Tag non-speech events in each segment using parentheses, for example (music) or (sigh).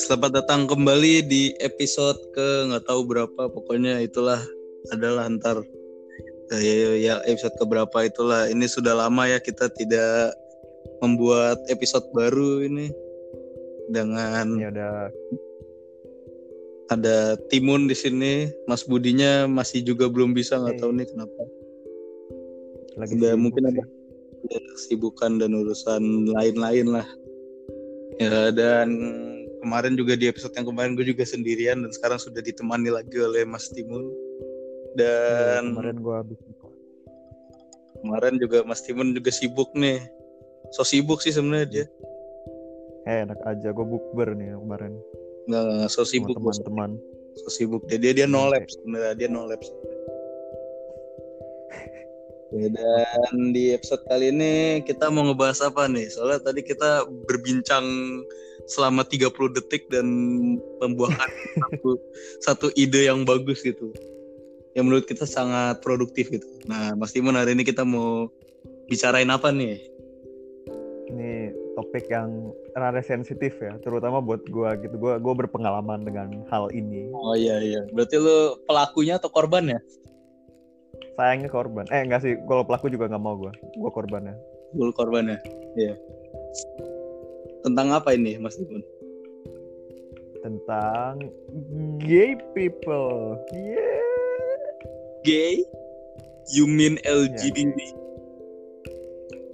Selamat datang kembali di episode ke nggak tahu berapa pokoknya itulah adalah antar ya, ya episode ke berapa itulah. Ini sudah lama ya kita tidak membuat episode baru ini. Dengan ya udah ada Timun di sini. Mas Budinya masih juga belum bisa nggak tahu nih kenapa. Lagi Udah sibuk mungkin ada kesibukan dan urusan lain-lain lah. Ya dan kemarin juga di episode yang kemarin gue juga sendirian dan sekarang sudah ditemani lagi oleh Mas Timun dan kemarin gua habis kemarin juga Mas Timun juga sibuk nih. So sibuk sih sebenarnya dia. Eh enak aja. Gue bukber nih kemarin. Nggak nggak so sibuk teman-teman. So sibuk. Dia dia, dia no Oke. lab sebenarnya dia no lab. Ya, dan di episode kali ini kita mau ngebahas apa nih? Soalnya tadi kita berbincang selama 30 detik dan membuahkan (laughs) satu, satu ide yang bagus gitu. Yang menurut kita sangat produktif gitu. Nah, Mas Timun hari ini kita mau bicarain apa nih? ini topik yang rada sensitif ya terutama buat gua gitu gua gua berpengalaman dengan hal ini Oh iya iya. Berarti lu pelakunya atau korban ya? sayangnya korban eh enggak sih kalau pelaku juga nggak mau gua gua korbannya Lu korbannya. Iya. Tentang apa ini, Mas Timun? tentang gay people yeah Gay? You mean LGBT?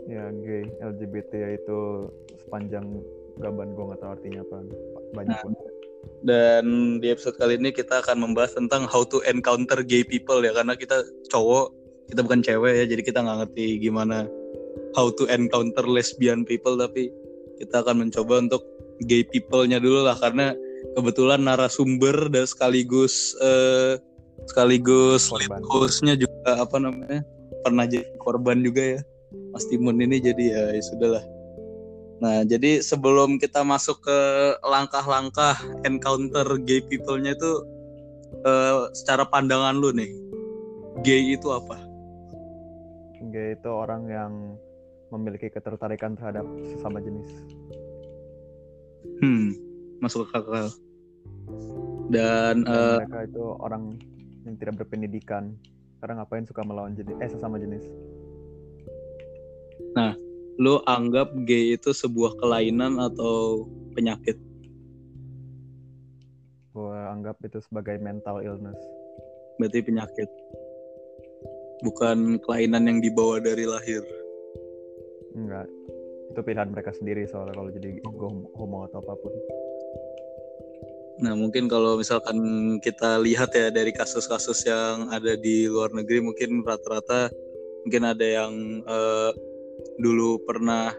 ya gay LGBT yaitu sepanjang gaban gua nggak tahu artinya apa banyak Nah, banget. Dan di episode kali ini kita akan membahas tentang how to encounter gay people ya karena kita cowok, kita bukan cewek ya, jadi kita nggak ngerti gimana how to encounter lesbian people tapi kita akan mencoba untuk gay people-nya dulu lah karena kebetulan narasumber dan sekaligus eh, sekaligus lead host-nya juga apa namanya pernah jadi korban juga ya. Mas Timun ini jadi ya, ya sudahlah. Nah, jadi sebelum kita masuk ke langkah-langkah encounter gay people-nya itu eh, secara pandangan lu nih, gay itu apa? gay itu orang yang memiliki ketertarikan terhadap sesama jenis Hmm, masuk ke akal. Dan Dan eh, mereka itu orang yang tidak berpendidikan karena ngapain suka melawan jenis eh sesama jenis lu anggap gay itu sebuah kelainan atau penyakit? gue anggap itu sebagai mental illness Berarti penyakit. Bukan kelainan yang dibawa dari lahir. Enggak itu pilihan mereka sendiri soalnya kalau jadi homo, homo atau apa pun Nah, mungkin kalau misalkan kita lihat ya dari kasus-kasus yang ada di luar negeri, mungkin rata-rata mungkin ada yang eh, dulu pernah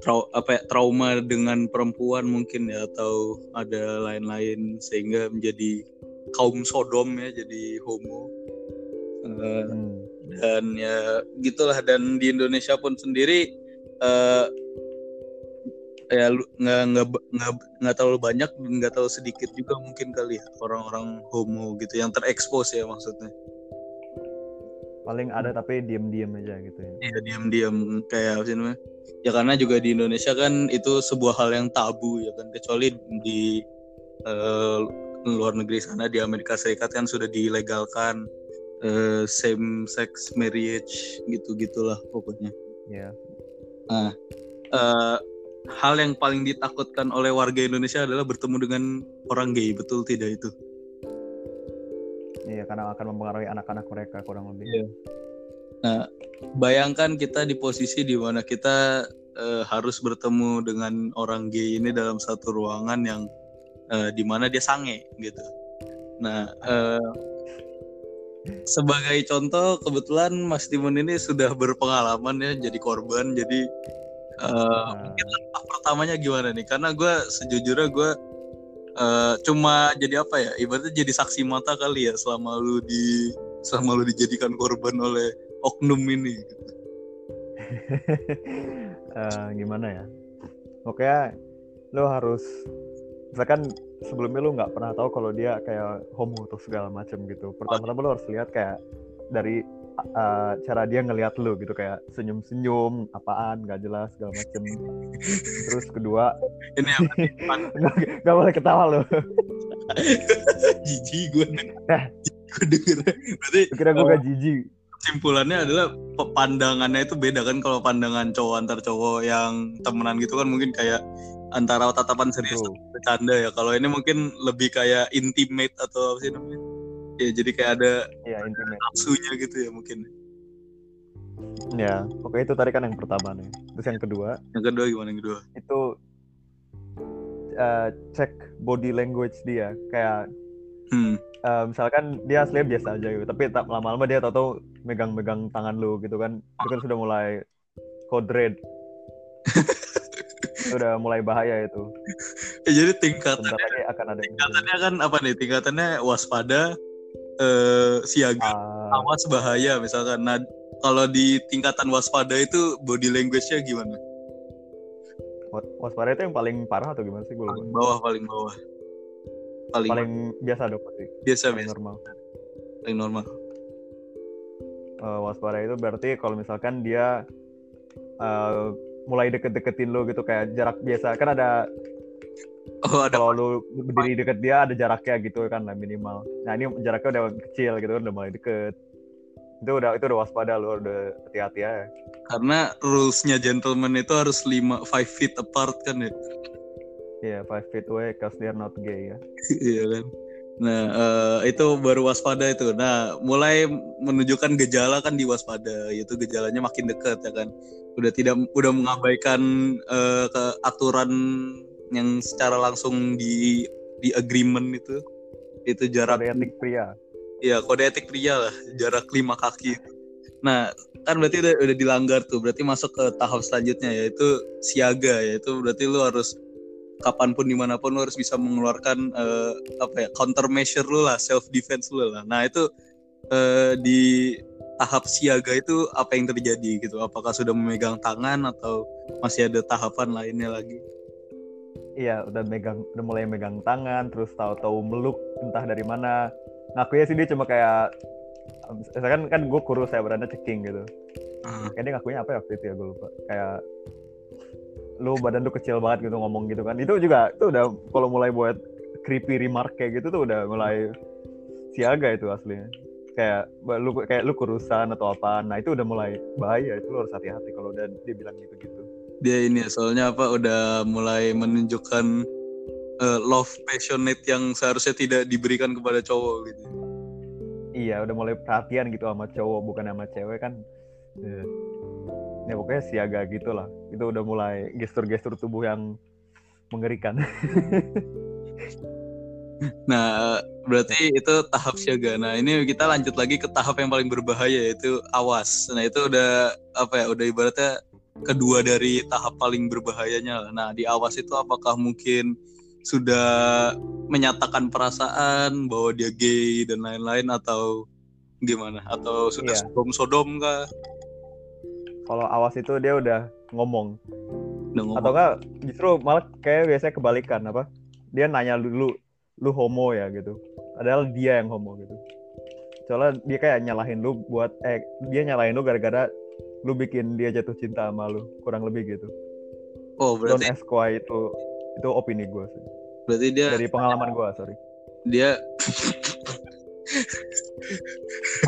trau apa ya, trauma dengan perempuan mungkin ya atau ada lain-lain sehingga menjadi kaum sodom ya, jadi homo. Hmm. Dan ya gitulah. Dan di Indonesia pun sendiri eh ya nggak nggak nggak nggak terlalu banyak dan nggak terlalu sedikit juga mungkin kali ya orang-orang homo gitu yang terekspos ya maksudnya. Paling ada tapi diem-diem aja gitu ya. Ya diam-diam kayak apa sih namanya? Ya karena juga di Indonesia kan itu sebuah hal yang tabu ya kan. Kecuali di eh, luar negeri sana di Amerika Serikat kan sudah dilegalkan eh, same sex marriage gitu gitulah pokoknya ya eh, hal yang paling ditakutkan oleh warga Indonesia adalah bertemu dengan orang gay, betul tidak itu? iya karena akan mempengaruhi anak-anak mereka kurang lebih Iya. Nah, bayangkan kita di posisi di mana kita eh, harus bertemu dengan orang gay ini dalam satu ruangan yang eh, di mana dia sange gitu. Nah, eh, sebagai contoh kebetulan Mas Timun ini sudah berpengalaman ya jadi korban, jadi Nah, mungkin langkah pertamanya gimana nih? Karena gue sejujurnya gue eh, cuma jadi apa ya? Ibaratnya jadi saksi mata kali ya selama lu di selama lu dijadikan korban oleh oknum ini. (laughs) eh, gimana ya pokoknya lo harus misalkan sebelumnya lo nggak pernah tahu kalau dia kayak homo atau segala macam gitu. Pertama-tama lo harus lihat kayak dari uh, cara dia ngelihat lu gitu kayak senyum-senyum apaan nggak jelas segala macem. Terus kedua (laughs) ini apa (laughs) nggak boleh ketawa lu. (laughs) Jijik gue Eh. gue denger. Berarti kira gue gak jijik? Kesimpulannya adalah pandangannya itu beda kan kalau pandangan cowok antar cowok yang temenan gitu kan mungkin kayak antara tatapan serius Betul. atau bercanda ya. Kalau ini mungkin lebih kayak intimate atau apa sih namanya? Ya jadi kayak ada ya nafsunya gitu ya mungkin. Ya oke itu tadi kan yang pertama nih. Terus yang kedua. Yang kedua gimana yang kedua? Itu uh, cek body language dia. Kayak hmm. uh, misalkan dia aslinya biasa aja gitu tapi tak lama-lama dia tahu megang-megang tangan lu gitu kan. Itu kan sudah mulai code red (laughs) itu udah mulai bahaya itu. Ya, (laughs) jadi tingkatan sebentar lagi akan ada tingkatannya kan apa nih? Tingkatannya waspada eh, siaga Ah, awas bahaya misalkan. Nah kalau di tingkatan waspada itu body language-nya gimana? Was- waspada itu yang paling parah atau gimana sih gue paling bawah paling bawah. Paling, paling biasa dong pasti. Biasa paling biasa. normal. Paling normal. Eh, waspada itu berarti kalau misalkan dia eh, mulai deket-deketin lu gitu kayak jarak biasa. Kan ada oh ada kalau lu (laughs) berdiri deket dia ada jaraknya gitu kan lah minimal. Nah ini jaraknya udah kecil gitu udah mulai deket. Itu udah itu udah waspada lu udah hati-hati ya karena rulesnya gentleman itu harus 5 5 feet apart kan ya? Iya, five feet away cause they're not gay ya. (laughs) iya kan nah eh, itu baru waspada itu nah mulai menunjukkan gejala kan di waspada yaitu gejalanya makin dekat ya kan udah tidak udah mengabaikan eh, ke aturan yang secara langsung di di agreement itu itu jarak Kode etik pria. Iya kode etik pria lah jarak lima kaki. Nah kan berarti udah, udah dilanggar tuh berarti masuk ke tahap selanjutnya yaitu siaga yaitu berarti lu harus kapan pun di mana pun lu harus bisa mengeluarkan eh, apa ya countermeasure lu lah self defense lu lah. Nah itu eh, di tahap siaga itu apa yang terjadi gitu? Apakah sudah memegang tangan atau masih ada tahapan lainnya lagi? Iya, udah megang udah mulai megang tangan, terus tahu-tahu meluk entah dari mana. Ngakunya sih dia cuma kayak misalkan kan gue kurus ya beranda ceking gitu. Kayaknya dia ngakunya apa ya waktu itu ya gue lupa. Kayak lu badan lu kecil banget gitu ngomong gitu kan. Itu juga itu udah kalau mulai buat creepy remark kayak gitu tuh udah mulai siaga itu aslinya. Kayak lu kayak lu kurusan atau apa. Nah, itu udah mulai bahaya. Itu lu harus hati-hati kalau udah dia bilang gitu-gitu. dia ini ya, soalnya apa udah mulai menunjukkan eh, love passionate yang seharusnya tidak diberikan kepada cowok gitu. Iya, udah mulai perhatian gitu sama cowok bukan sama cewek kan. Ya, ya pokoknya siaga gitu lah. Itu udah mulai gestur-gestur tubuh yang mengerikan. (laughs) Nah, berarti itu tahap siaga. Nah, ini kita lanjut lagi ke tahap yang paling berbahaya yaitu awas. Nah, itu udah apa ya? Udah ibaratnya kedua dari tahap paling berbahayanya. Nah, di awas itu apakah mungkin sudah menyatakan perasaan bahwa dia gay dan lain-lain atau gimana? Atau sudah Iya. sodom-sodom kah? Kalau awas itu dia udah ngomong. Udah ngomong. Atau enggak justru malah kayak biasanya kebalikan apa? Dia nanya dulu lu homo ya gitu. Padahal dia yang homo gitu. Soalnya dia kayak nyalahin lu buat eh dia nyalahin lu gara-gara lu bikin dia jatuh cinta sama lu, kurang lebih gitu. Oh, Don't berarti ask why itu itu opini gue sih. berarti dia Dari pengalaman gue, sorry. dia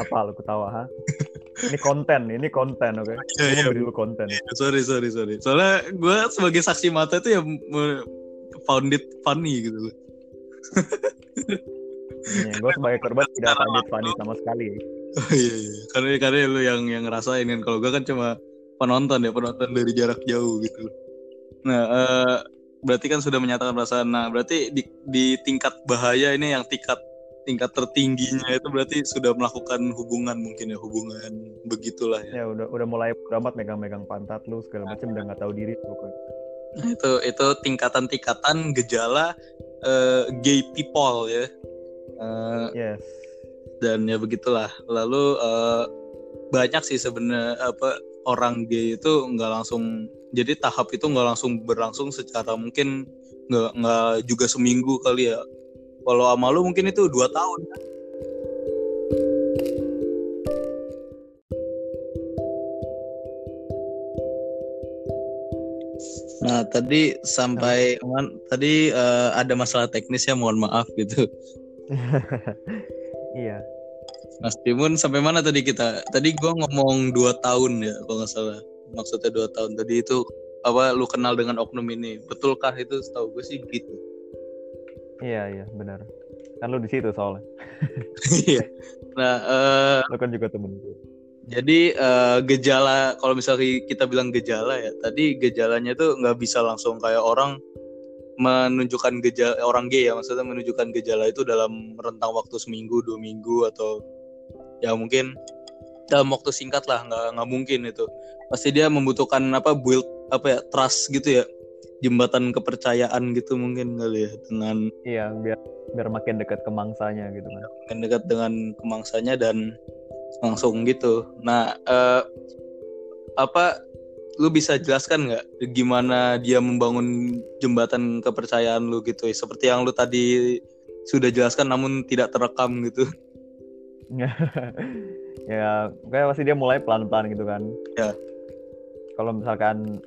Apa lu ketawa, ha? Ini konten, ini konten, oke? Iya, Gue iya. beri lu konten. sorry sorry sorry. Soalnya gue sebagai saksi mata itu ya found it funny gitu. Iya, gue sebagai korban tidak pandit Fani sama sekali. Oh iya iya. Karena karena lu yang yang ngerasain kan. Kalau gue kan cuma penonton ya penonton dari jarak jauh gitu. Nah eh, berarti kan sudah menyatakan perasaan. Nah berarti di, di tingkat bahaya ini yang tingkat tingkat tertingginya itu berarti sudah melakukan hubungan mungkin ya hubungan begitulah ya. Ya udah udah mulai beramat megang-megang pantat lu segala macam udah nggak tahu diri pokoknya. Nah, itu itu tingkatan-tingkatan gejala eh, gay people ya. Eh, Yes. dan ya begitulah lalu eh, banyak sih sebenarnya apa orang gay itu nggak langsung jadi tahap itu nggak langsung berlangsung secara mungkin nggak nggak juga seminggu kali ya kalau sama lu mungkin itu dua tahun. Nah, tadi sampai man, tadi uh, ada masalah teknis ya, mohon maaf gitu. (laughs) iya. Mas Timun sampai mana tadi kita? Tadi gua ngomong dua tahun ya, kalau nggak salah. Maksudnya dua tahun. Tadi itu apa lu kenal dengan oknum ini? Betulkah itu setahu gue sih gitu. Iya iya benar. Kan lu di situ soalnya. Iya. nah, uh, lu kan juga temen gue. Jadi uh, gejala kalau misalnya kita bilang gejala ya, tadi gejalanya tuh nggak bisa langsung kayak orang menunjukkan gejala orang gay ya, maksudnya menunjukkan gejala itu dalam rentang waktu seminggu, dua minggu atau ya mungkin dalam waktu singkat lah, nggak nggak mungkin itu. Pasti dia membutuhkan apa build apa ya trust gitu ya, jembatan kepercayaan gitu mungkin kali ya dengan iya biar biar makin dekat ke mangsanya gitu kan. Makin dekat dengan kemangsanya dan langsung gitu. Nah, uh, apa lu bisa jelaskan nggak gimana dia membangun jembatan kepercayaan lu gitu? Seperti yang lu tadi sudah jelaskan namun tidak terekam gitu. (laughs) ya, kayak pasti dia mulai pelan-pelan gitu kan. Ya. Kalau misalkan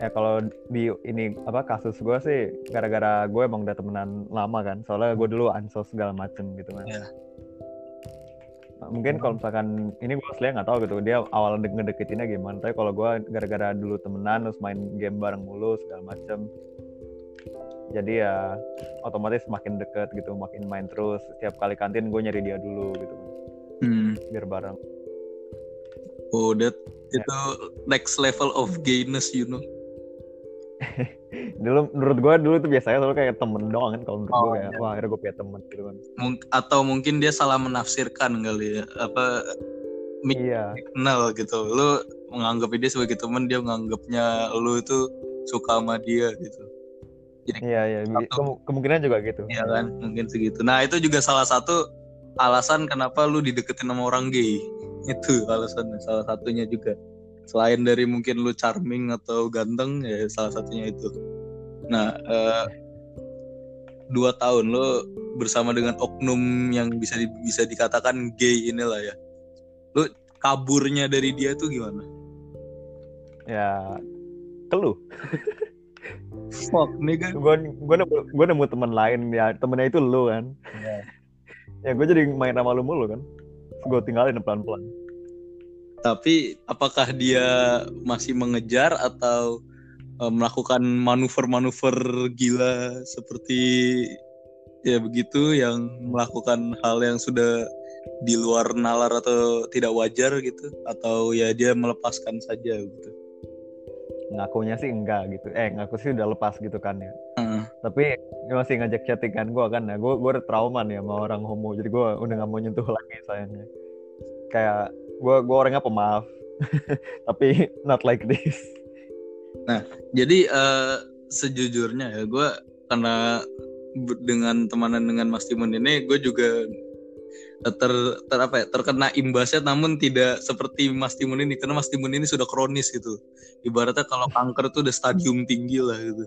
ya kalau di ini apa kasus gue sih gara-gara gue emang udah temenan lama kan. Soalnya gue dulu ansos segala macem gitu kan ya mungkin kalau misalkan ini gue aslinya nggak tahu gitu dia awal ngedeketinnya gimana. Tapi kalau gue gara-gara dulu temenan terus main game bareng mulu segala macem. Jadi ya otomatis makin deket gitu makin main terus. Setiap kali kantin gue nyari dia dulu gitu hmm. biar bareng. Oh that ya. itu next level of gayness you know (laughs) dulu menurut gue dulu tuh biasanya selalu kayak temen doang kan kalau menurut oh, gue kayak iya. wah akhirnya gue punya temen gitu kan. Mung atau mungkin dia salah menafsirkan kali ya apa iya. kenal gitu. Lu menganggap dia sebagai temen dia menganggapnya lu itu suka sama dia gitu. Jadi iya iya satu, kemungkinan juga gitu. Iya kan mungkin segitu. Nah itu juga salah satu alasan kenapa lu dideketin sama orang gay. (laughs) Itu alasannya salah satunya juga selain dari mungkin lu charming atau ganteng ya salah satunya itu. Nah uh, dua tahun lu bersama dengan oknum yang bisa di, bisa dikatakan gay inilah ya. Lu kaburnya dari dia tuh gimana? Ya keluh. Fuck nih kan. Gue gue nemu gue nemu teman lain ya temennya itu lu kan. Yeah. ya gue jadi main sama lu mulu kan. Gue tinggalin pelan pelan tapi apakah dia masih mengejar atau uh, melakukan manuver-manuver gila seperti ya begitu yang melakukan hal yang sudah di luar nalar atau tidak wajar gitu? Atau ya dia melepaskan saja gitu? Ngakunya sih enggak gitu. Eh ngaku sih udah lepas gitu kan ya. Uh. tapi masih ngajak chattingan gue kan ya. Gue gue trauma nih sama orang homo. Jadi gue udah nggak mau nyentuh lagi sayangnya. Kayak gue gue orangnya pemaaf. (laughs) Tapi not like this. Nah jadi uh, sejujurnya ya gue karena dengan temanan dengan Mas Timun ini gue juga ter, ter apa ya, terkena imbasnya namun tidak seperti Mas Timun ini. Karena Mas Timun ini sudah kronis gitu. Ibaratnya kalau kanker tuh udah stadium tinggi lah gitu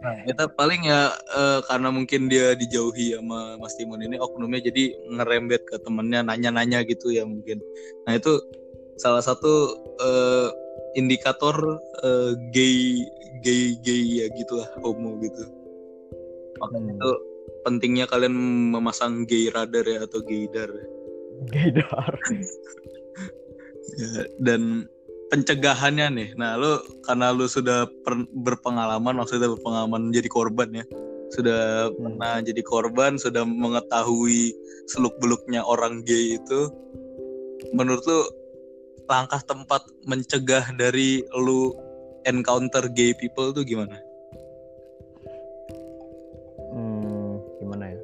Nah, kita paling ya uh, karena mungkin dia dijauhi sama Mas Timun ini oknumnya jadi ngerembet ke temennya nanya-nanya gitu ya mungkin. Nah itu salah satu uh, indikator uh, gay gay gay ya gitulah homo gitu. Makanya hmm. itu pentingnya kalian memasang gay radar ya atau gaydar. Gaydar. (laughs) ya, dan pencegahannya nih. Nah, lu karena lu sudah per, berpengalaman, maksudnya berpengalaman jadi korban ya. Sudah hmm. pernah jadi korban, sudah mengetahui seluk-beluknya orang gay itu. Menurut lu langkah tempat mencegah dari lu encounter gay people tuh gimana? Hmm, gimana ya?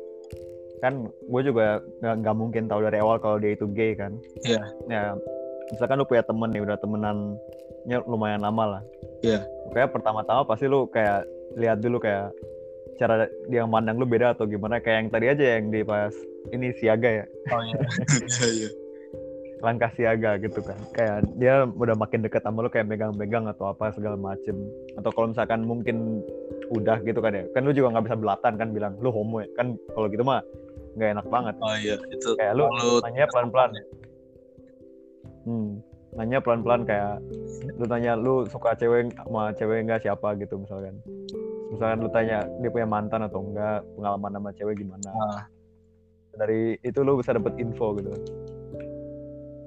Kan gue juga nggak mungkin tahu dari awal kalau dia itu gay kan. Iya. Yeah. Ya misalkan lu punya temen nih udah temenannya lumayan lama lah. Iya. Yeah. kayak pertama-tama pasti lu kayak lihat dulu kayak cara dia mandang lu beda atau gimana. Kayak yang tadi aja yang di pas ini siaga ya. Oh iya. (laughs) Iya iya. Langkah siaga gitu kan. Kayak dia udah makin deket sama lu kayak megang-megang atau apa segala macem. Atau kalau misalkan mungkin udah gitu kan ya. Kan lu juga nggak bisa belatan kan bilang lu homo ya. Kan kalau gitu mah nggak enak banget. Oh iya. Itu kayak lu nanya pelan-pelan. ya hmm, nanya pelan-pelan kayak lu tanya lu suka cewek sama cewek enggak siapa gitu misalkan misalkan lu tanya dia punya mantan atau enggak pengalaman sama cewek gimana Nah. dari itu lu bisa dapet info gitu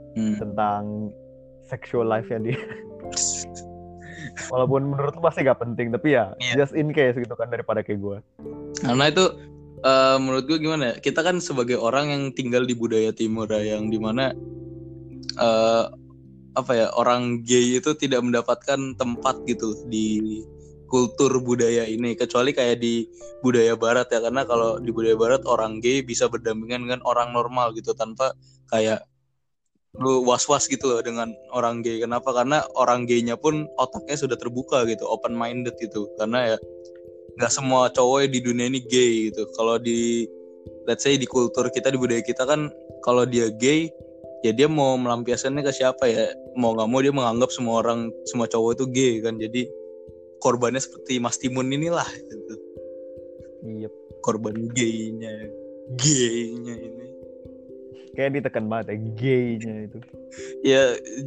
Hmm. tentang sexual life-nya dia walaupun menurut lu pasti gak penting tapi ya Iya. just in case gitu kan daripada kayak gue Karena itu eh, menurut gue gimana ya? Kita kan sebagai orang yang tinggal di budaya timur ya, yang di mana eh apa ya orang gay itu tidak mendapatkan tempat gitu di kultur budaya ini kecuali kayak di budaya barat ya karena kalau di budaya barat orang gay bisa berdampingan dengan orang normal gitu tanpa kayak lu was-was gitu loh dengan orang gay. Kenapa? Karena orang gaynya pun otaknya sudah terbuka gitu open minded gitu. Karena ya nggak semua cowok di dunia ini gay gitu. Kalau di let's say di kultur kita di budaya kita kan kalau dia gay ya dia mau melampiaskannya ke siapa ya? Mau nggak mau dia menganggap semua orang semua cowok itu gay kan. Jadi korbannya seperti Mas Timun inilah gitu. iya korban gaynya gaynya ini. Kayak ditekan banget ya gay-nya itu. Ya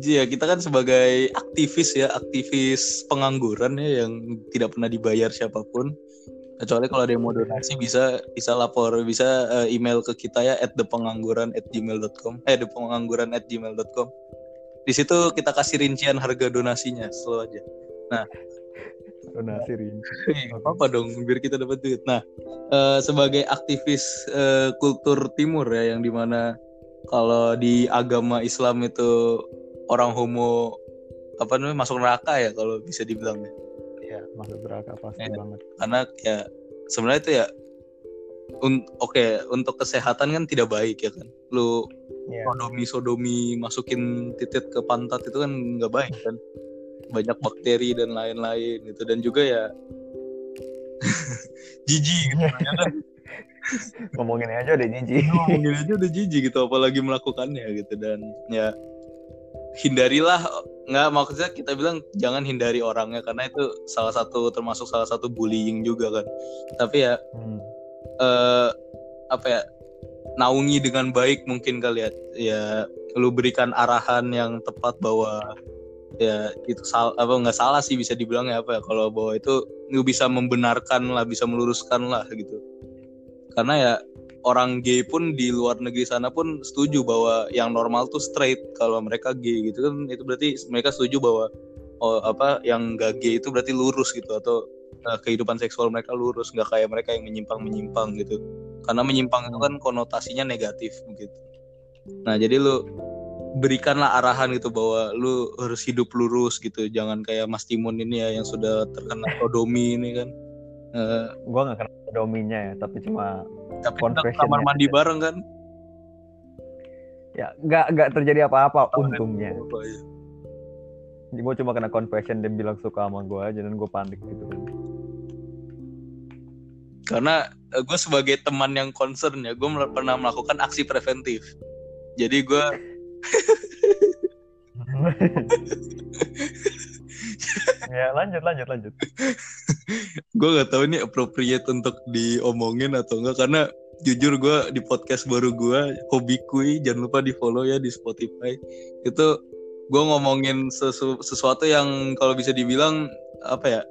ya kita kan sebagai aktivis ya aktivis pengangguran ya yang tidak pernah dibayar siapa pun kecuali kalau ada yang mau donasi bisa bisa lapor bisa eh, email ke kita ya at thepengangguran at gmail.com eh thepengangguran at gmail.com di situ kita kasih rincian harga donasinya selalu aja. Donasi rinci (laughs) Iya, nggak apa dong biar kita dapat duit. Nah, eh, sebagai aktivis eh, kultur timur ya yang di mana kalau di agama Islam itu orang homo apa namanya masuk neraka ya kalau bisa dibilang ya. Ya masuk neraka pasti Iya. banget Karena ya sebenarnya itu ya un- oke untuk kesehatan kan tidak baik ya kan. Lu Iya. sodomi sodomi masukin titik ke pantat itu kan nggak baik kan. Banyak bakteri dan lain-lain gitu dan juga ya (laughs) jijik gitu. ya kan? ngomongin aja deh Jinji ngomongin aja udah jijik gitu apalagi melakukannya gitu dan ya hindarilah nggak maksudnya kita bilang jangan hindari orangnya karena itu salah satu termasuk salah satu bullying juga kan. Tapi ya Hmm. eh apa ya naungi dengan baik mungkin kali ya. Ya lu berikan arahan yang tepat bahwa ya itu sal apa nggak salah sih bisa dibilang ya apa ya kalau bahwa itu lu bisa membenarkan lah bisa meluruskan lah gitu. Karena ya orang gay pun di luar negeri sana pun setuju bahwa yang normal tuh straight. Kalau mereka gay gitu kan itu berarti mereka setuju bahwa oh apa yang gak gay itu berarti lurus gitu atau eh, kehidupan seksual mereka lurus nggak kayak mereka yang menyimpang menyimpang gitu. Karena menyimpang itu kan konotasinya negatif begitu nah jadi lu berikanlah arahan gitu bahwa lu harus hidup lurus gitu. Jangan kayak Mas Timun ini ya yang sudah terkena (laughs) sodomi ini kan Eh, gua nggak kenal dominya ya tapi cuma tapi kamar ya. mandi bareng kan ya nggak nggak terjadi apa-apa Oh, untungnya iya. gue cuma kena confession dia bilang suka sama gue aja dan gue panik gitu kan karena gue sebagai teman yang concern ya gue pernah melakukan aksi preventif jadi gue (laughs) (laughs) (laughs) ya lanjut lanjut lanjut. (laughs) Gue nggak tahu ini appropriate untuk diomongin atau enggak karena jujur gue di podcast baru gue hobi kui jangan lupa di follow ya di Spotify. Itu gue ngomongin sesu- sesuatu yang kalau bisa dibilang apa ya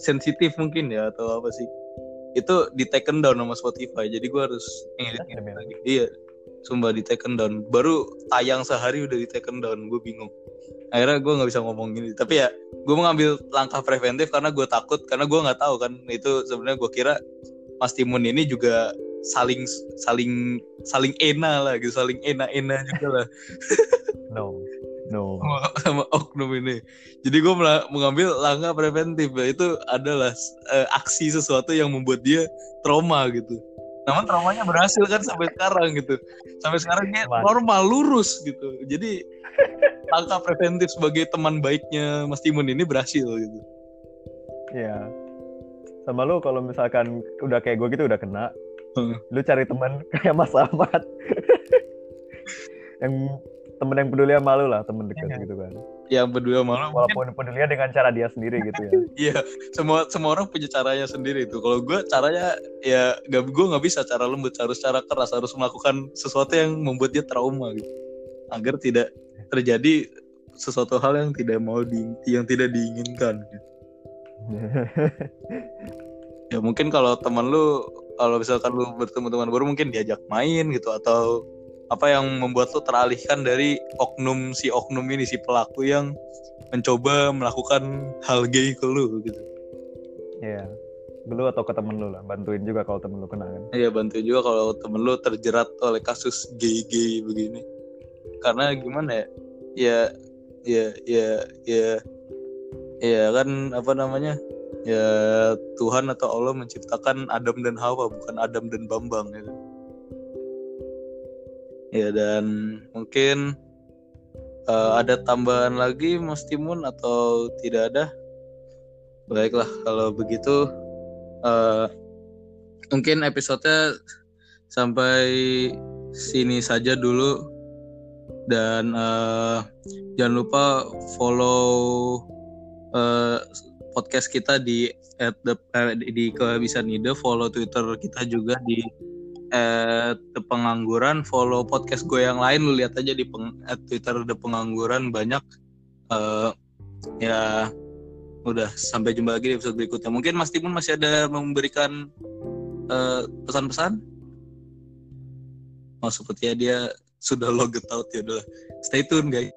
sensitif mungkin ya atau apa sih. Itu di taken down sama Spotify jadi gue harus ngedit Demi lagi. iya. Sumpah di taken down. Baru tayang sehari udah di taken down gue bingung akhirnya gue nggak bisa ngomong gini. Tapi ya gue mengambil langkah preventif karena gue takut karena gue nggak tahu kan. Itu sebenarnya gue kira Mas Timun ini juga saling saling saling ena lah gitu saling ena-ena juga lah. (laughs) No no. Sama, sama oknum ini. Jadi gue mengambil langkah preventif. Ya. itu adalah eh, aksi sesuatu yang membuat dia trauma gitu namun traumanya berhasil kan sampai sekarang gitu. Sampai sekarang dia normal lurus gitu. Jadi langkah preventif sebagai teman baiknya Mas Timun ini berhasil gitu. Ya sama lu kalau misalkan udah kayak gue gitu udah kena Hmm. lu cari teman (laughs) kayak Mas Ahmad. Yang temen yang peduli sama lu lah temen dekat Iya. gitu kan yang berdua mungkin walaupun pedulinya dengan cara dia sendiri gitu ya. (laughs) Iya semua semua orang punya caranya sendiri tuh. Kalau gue caranya ya gak gue nggak bisa cara lembut harus cara keras harus melakukan sesuatu yang membuat dia trauma gitu. Agar tidak terjadi sesuatu hal yang tidak mau di yang tidak diinginkan (laughs) ya mungkin kalau teman lu kalau misalkan lu bertemu teman baru mungkin diajak main gitu atau apa yang membuat lu teralihkan dari oknum si oknum ini si pelaku yang mencoba melakukan hal gay ke lu gitu Iya. Lu atau ke temen lu lah, bantuin juga kalau temen lu kena kan. Iya bantuin juga kalau temen lu terjerat oleh kasus gay-gay begini. Karena gimana ya? Ya, ya, ya, ya, ya kan apa namanya? Ya Tuhan atau Allah menciptakan Adam dan Hawa bukan Adam dan Bambang ya. Ya dan mungkin eh, ada tambahan lagi Mas Timun atau tidak ada? Baiklah kalau begitu eh, mungkin episodenya sampai sini saja dulu dan eh, jangan lupa follow eh, podcast kita di at the, di kehabisan ide follow twitter kita juga di at the pengangguran follow podcast gue yang lain lu lihat aja di peng, at twitter the pengangguran banyak. Eh, ya udah sampai jumpa lagi di episode berikutnya. Mungkin Mas Timun masih ada memberikan eh, pesan-pesan? Oh sepertinya dia sudah logged out ya udah stay tune guys